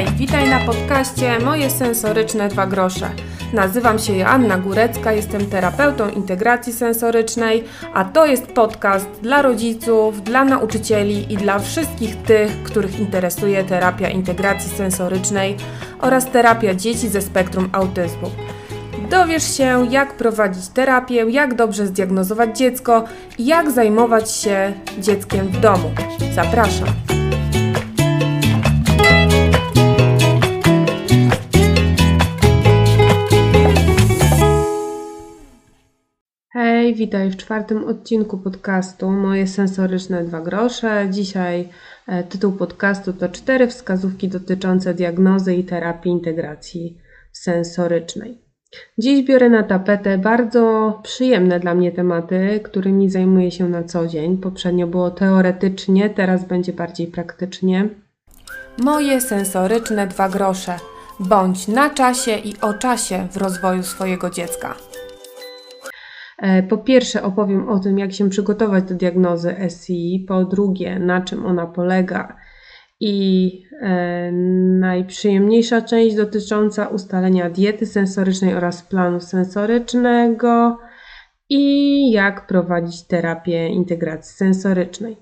Hej, witaj na podcaście Moje sensoryczne dwa grosze. Nazywam się Joanna Górecka, jestem terapeutą integracji sensorycznej, a to jest podcast dla rodziców, dla nauczycieli i dla wszystkich tych, których interesuje terapia integracji sensorycznej oraz terapia dzieci ze spektrum autyzmu. Dowiesz się, jak prowadzić terapię, jak dobrze zdiagnozować dziecko i jak zajmować się dzieckiem w domu. Zapraszam. Hej, witaj w czwartym odcinku podcastu Moje sensoryczne dwa grosze. Dzisiaj e, tytuł podcastu to cztery wskazówki dotyczące diagnozy i terapii integracji sensorycznej. Dziś biorę na tapetę bardzo przyjemne dla mnie tematy, którymi zajmuję się na co dzień. Poprzednio było teoretycznie, teraz będzie bardziej praktycznie. Moje sensoryczne dwa grosze. Bądź na czasie i o czasie w rozwoju swojego dziecka. E, po pierwsze opowiem o tym, jak się przygotować do diagnozy SI, po drugie, na czym ona polega i e, najprzyjemniejsza część dotycząca ustalenia diety sensorycznej oraz planu sensorycznego i jak prowadzić terapię integracji sensorycznej.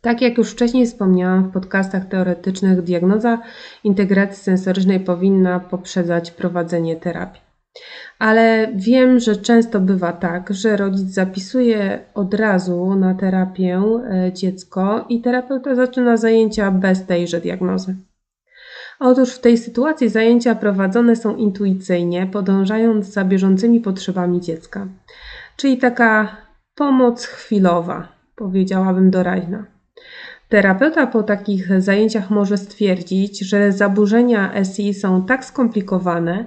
Tak jak już wcześniej wspomniałam w podcastach teoretycznych, diagnoza integracji sensorycznej powinna poprzedzać prowadzenie terapii. Ale wiem, że często bywa tak, że rodzic zapisuje od razu na terapię e, dziecko i terapeuta zaczyna zajęcia bez tejże diagnozy. Otóż w tej sytuacji zajęcia prowadzone są intuicyjnie, podążając za bieżącymi potrzebami dziecka. Czyli taka pomoc chwilowa, powiedziałabym doraźna. Terapeuta po takich zajęciach może stwierdzić, że zaburzenia SI są tak skomplikowane,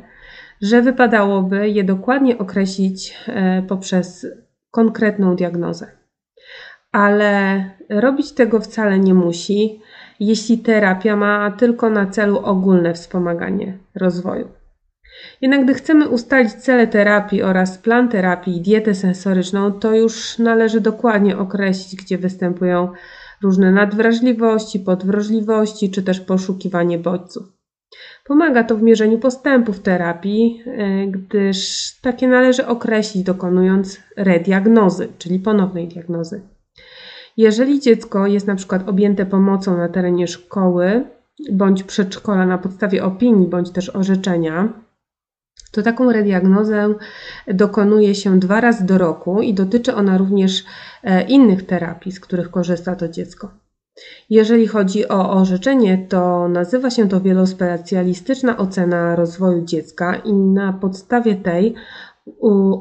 że wypadałoby je dokładnie określić e, poprzez konkretną diagnozę. Ale robić tego wcale nie musi, jeśli terapia ma tylko na celu ogólne wspomaganie rozwoju. Jednak gdy chcemy ustalić cele terapii oraz plan terapii i dietę sensoryczną, to już należy dokładnie określić, gdzie występują różne nadwrażliwości, podwrażliwości czy też poszukiwanie bodźców. Pomaga to w mierzeniu postępów terapii, e, gdyż takie należy określić dokonując rediagnozy, czyli ponownej diagnozy. Jeżeli dziecko jest na przykład objęte pomocą na terenie szkoły bądź przedszkola na podstawie opinii bądź też orzeczenia, to taką rediagnozę dokonuje się dwa razy do roku i dotyczy ona również e, innych terapii, z których korzysta to dziecko. Jeżeli chodzi o orzeczenie, to nazywa się to wielospecjalistyczna ocena rozwoju dziecka i na podstawie tej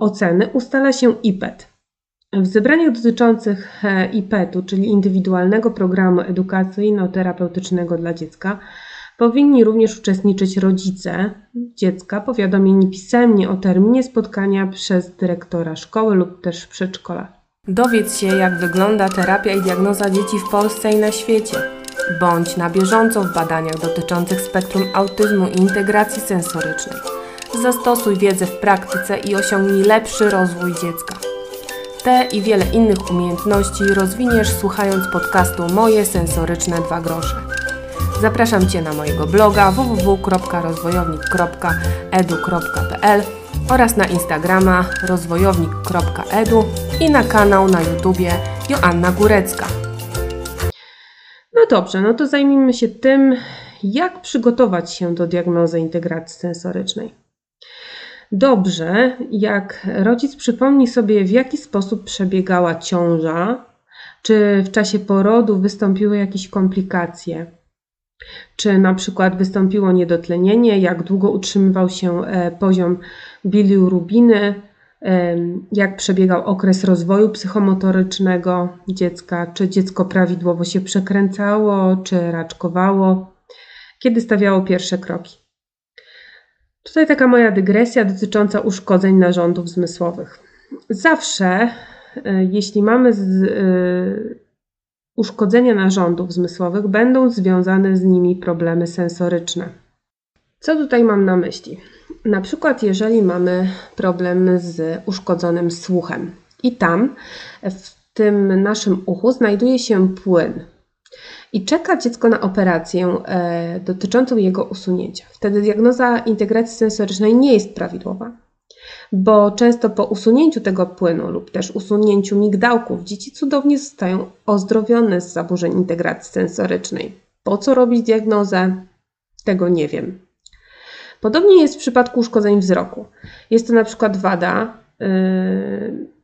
oceny ustala się IPET. W zebraniach dotyczących e, IPET-u, czyli indywidualnego programu edukacyjno-terapeutycznego dla dziecka, powinni również uczestniczyć rodzice dziecka powiadomieni pisemnie o terminie spotkania przez dyrektora szkoły lub też przedszkola. Dowiedz się, jak wygląda terapia i diagnoza dzieci w Polsce i na świecie. Bądź na bieżąco w badaniach dotyczących spektrum autyzmu i integracji sensorycznej. Zastosuj wiedzę w praktyce i osiągnij lepszy rozwój dziecka. Te i wiele innych umiejętności rozwiniesz słuchając podcastu Moje sensoryczne dwa grosze. Zapraszam Cię na mojego bloga www.rozwojownik.edu.pl oraz na Instagrama rozwojownik.edu i na kanał na YouTubie Joanna Górecka. No dobrze, no to zajmijmy się tym, jak przygotować się do diagnozy integracji sensorycznej. Dobrze, jak rodzic przypomni sobie, w jaki sposób przebiegała ciąża, czy w czasie porodu wystąpiły jakieś komplikacje, czy na przykład wystąpiło niedotlenienie, jak długo utrzymywał się e, poziom bilirubiny, jak przebiegał okres rozwoju psychomotorycznego dziecka, czy dziecko prawidłowo się przekręcało, czy raczkowało, kiedy stawiało pierwsze kroki. Tutaj taka moja dygresja dotycząca uszkodzeń narządów zmysłowych. Zawsze, e, jeśli mamy z, y, uszkodzenia narządów zmysłowych, będą związane z nimi problemy sensoryczne. Co tutaj mam na myśli? Na przykład, jeżeli mamy problem z uszkodzonym słuchem i tam w tym naszym uchu znajduje się płyn. i czeka dziecko na operację e, dotyczącą jego usunięcia. Wtedy diagnoza integracji sensorycznej nie jest prawidłowa, bo często po usunięciu tego płynu lub też usunięciu migdałków dzieci cudownie zostają ozdrowione z zaburzeń integracji sensorycznej. Po co robić diagnozę? Tego nie wiem. Podobnie jest w przypadku uszkodzeń wzroku. Jest to na przykład wada, yy,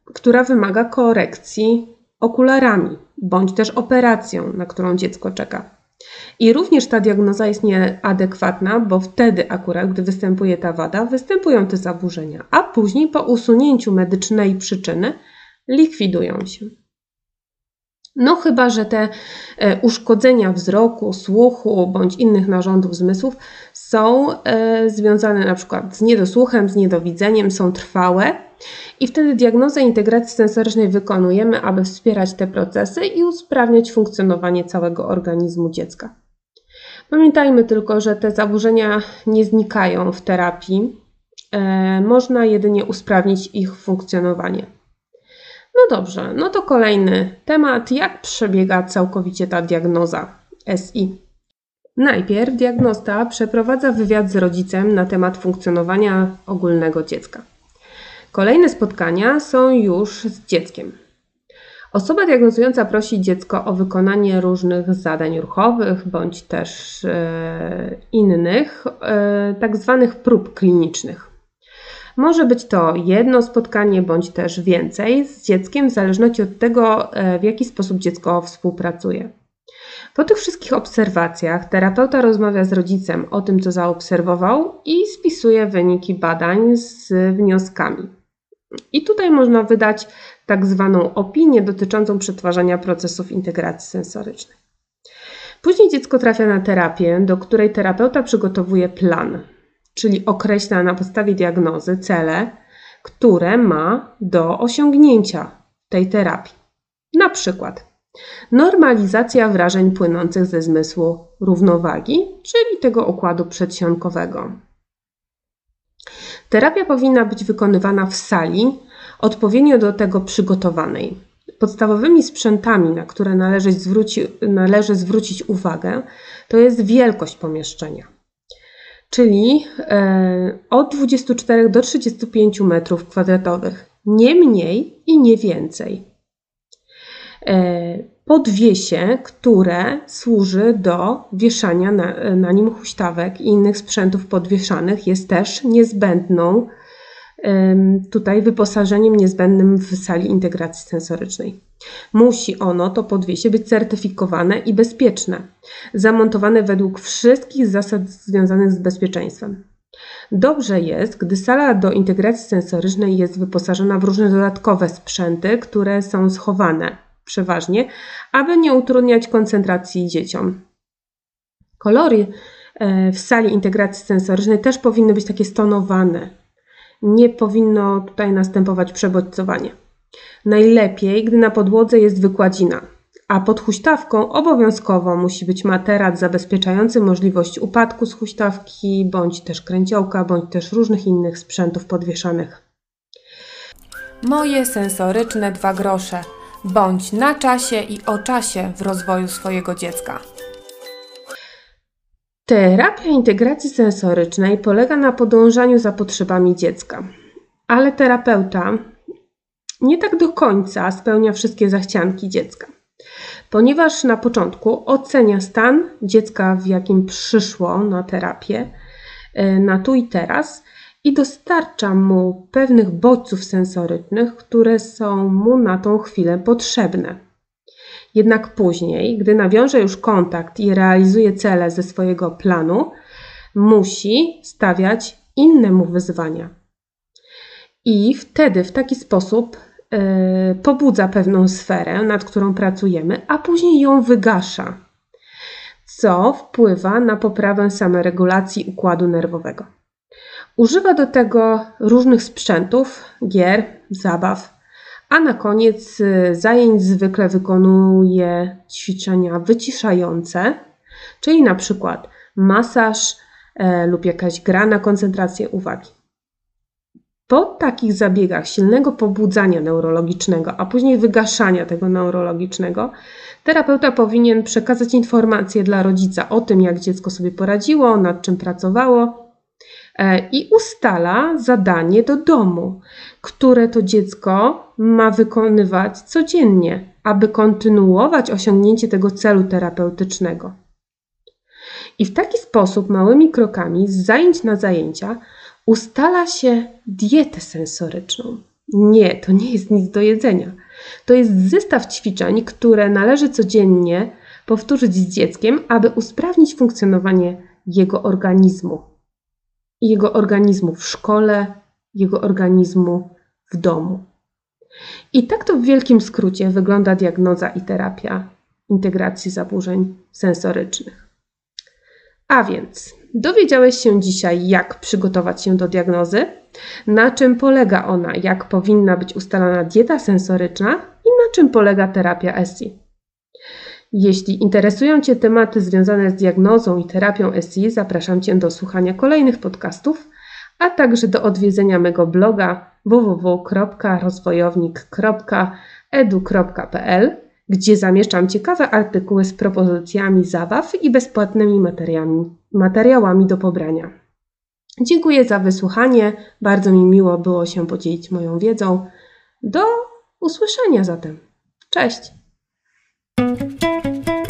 która wymaga korekcji okularami bądź też operacją, na którą dziecko czeka. I również ta diagnoza jest nieadekwatna, bo wtedy akurat, gdy występuje ta wada, występują te zaburzenia, a później po usunięciu medycznej przyczyny likwidują się. No chyba, że te e, uszkodzenia wzroku, słuchu bądź innych narządów zmysłów są e, związane na przykład z niedosłuchem, z niedowidzeniem, są trwałe i wtedy diagnozę integracji sensorycznej wykonujemy, aby wspierać te procesy i usprawniać funkcjonowanie całego organizmu dziecka. Pamiętajmy tylko, że te zaburzenia nie znikają w terapii, e, można jedynie usprawnić ich funkcjonowanie. No dobrze, no to kolejny temat, jak przebiega całkowicie ta diagnoza SI. Najpierw diagnosta przeprowadza wywiad z rodzicem na temat funkcjonowania ogólnego dziecka. Kolejne spotkania są już z dzieckiem. Osoba diagnozująca prosi dziecko o wykonanie różnych zadań ruchowych bądź też e, innych, e, tak zwanych prób klinicznych. Może być to jedno spotkanie bądź też więcej z dzieckiem, w zależności od tego, e, w jaki sposób dziecko współpracuje. Po tych wszystkich obserwacjach terapeuta rozmawia z rodzicem o tym, co zaobserwował i spisuje wyniki badań z wnioskami. I tutaj można wydać tak zwaną opinię dotyczącą przetwarzania procesów integracji sensorycznej. Później dziecko trafia na terapię, do której terapeuta przygotowuje plan czyli określa na podstawie diagnozy cele, które ma do osiągnięcia tej terapii. Na przykład normalizacja wrażeń płynących ze zmysłu równowagi, czyli tego układu przedsionkowego. Terapia powinna być wykonywana w sali, odpowiednio do tego przygotowanej. Podstawowymi sprzętami, na które należy, zwróci, należy zwrócić uwagę, to jest wielkość pomieszczenia czyli e, od 24 do 35 metrów kwadratowych, nie mniej i nie więcej. E, podwiesie, które służy do wieszania na, na nim huśtawek i innych sprzętów podwieszanych, jest też niezbędną tutaj wyposażeniem niezbędnym w sali integracji sensorycznej. Musi ono, to podwiesie, być certyfikowane i bezpieczne, zamontowane według wszystkich zasad związanych z bezpieczeństwem. Dobrze jest, gdy sala do integracji sensorycznej jest wyposażona w różne dodatkowe sprzęty, które są schowane przeważnie, aby nie utrudniać koncentracji dzieciom. Kolory e, w sali integracji sensorycznej też powinny być takie stonowane, nie powinno tutaj następować przebodźcowanie. Najlepiej, gdy na podłodze jest wykładzina, a pod huśtawką obowiązkowo musi być materac zabezpieczający możliwość upadku z huśtawki, bądź też kręciołka, bądź też różnych innych sprzętów podwieszanych. Moje sensoryczne dwa grosze. Bądź na czasie i o czasie w rozwoju swojego dziecka. Terapia integracji sensorycznej polega na podążaniu za potrzebami dziecka, ale terapeuta nie tak do końca spełnia wszystkie zachcianki dziecka, ponieważ na początku ocenia stan dziecka, w jakim przyszło na terapię, e, na tu i teraz i dostarcza mu pewnych bodźców sensorycznych, które są mu na tą chwilę potrzebne. Jednak później, gdy nawiąże już kontakt i realizuje cele ze swojego planu, musi stawiać inne mu wyzwania. I wtedy w taki sposób yy, pobudza pewną sferę, nad którą pracujemy, a później ją wygasza, co wpływa na poprawę samoregulacji układu nerwowego. Używa do tego różnych sprzętów, gier, zabaw, a na koniec y, zajęć zwykle wykonuje ćwiczenia wyciszające, czyli na przykład masaż e, lub jakaś gra na koncentrację uwagi. Po takich zabiegach silnego pobudzania neurologicznego, a później wygaszania tego neurologicznego, terapeuta powinien przekazać informacje dla rodzica o tym, jak dziecko sobie poradziło, nad czym pracowało i ustala zadanie do domu, które to dziecko ma wykonywać codziennie, aby kontynuować osiągnięcie tego celu terapeutycznego. I w taki sposób, małymi krokami, z zajęć na zajęcia, ustala się dietę sensoryczną. Nie, to nie jest nic do jedzenia. To jest zestaw ćwiczeń, które należy codziennie powtórzyć z dzieckiem, aby usprawnić funkcjonowanie jego organizmu. Jego organizmu w szkole, jego organizmu w domu. I tak to w wielkim skrócie wygląda diagnoza i terapia integracji zaburzeń sensorycznych. A więc dowiedziałeś się dzisiaj, jak przygotować się do diagnozy, na czym polega ona, jak powinna być ustalana dieta sensoryczna i na czym polega terapia SI. Jeśli interesują Cię tematy związane z diagnozą i terapią SI, zapraszam Cię do słuchania kolejnych podcastów, a także do odwiedzenia mego bloga www.rozwojownik.edu.pl gdzie zamieszczam ciekawe artykuły z propozycjami zabaw i bezpłatnymi materiałami, do pobrania. Dziękuję za wysłuchanie. Bardzo mi miło było się podzielić moją wiedzą. Do usłyszenia zatem. Cześć! フフフフ。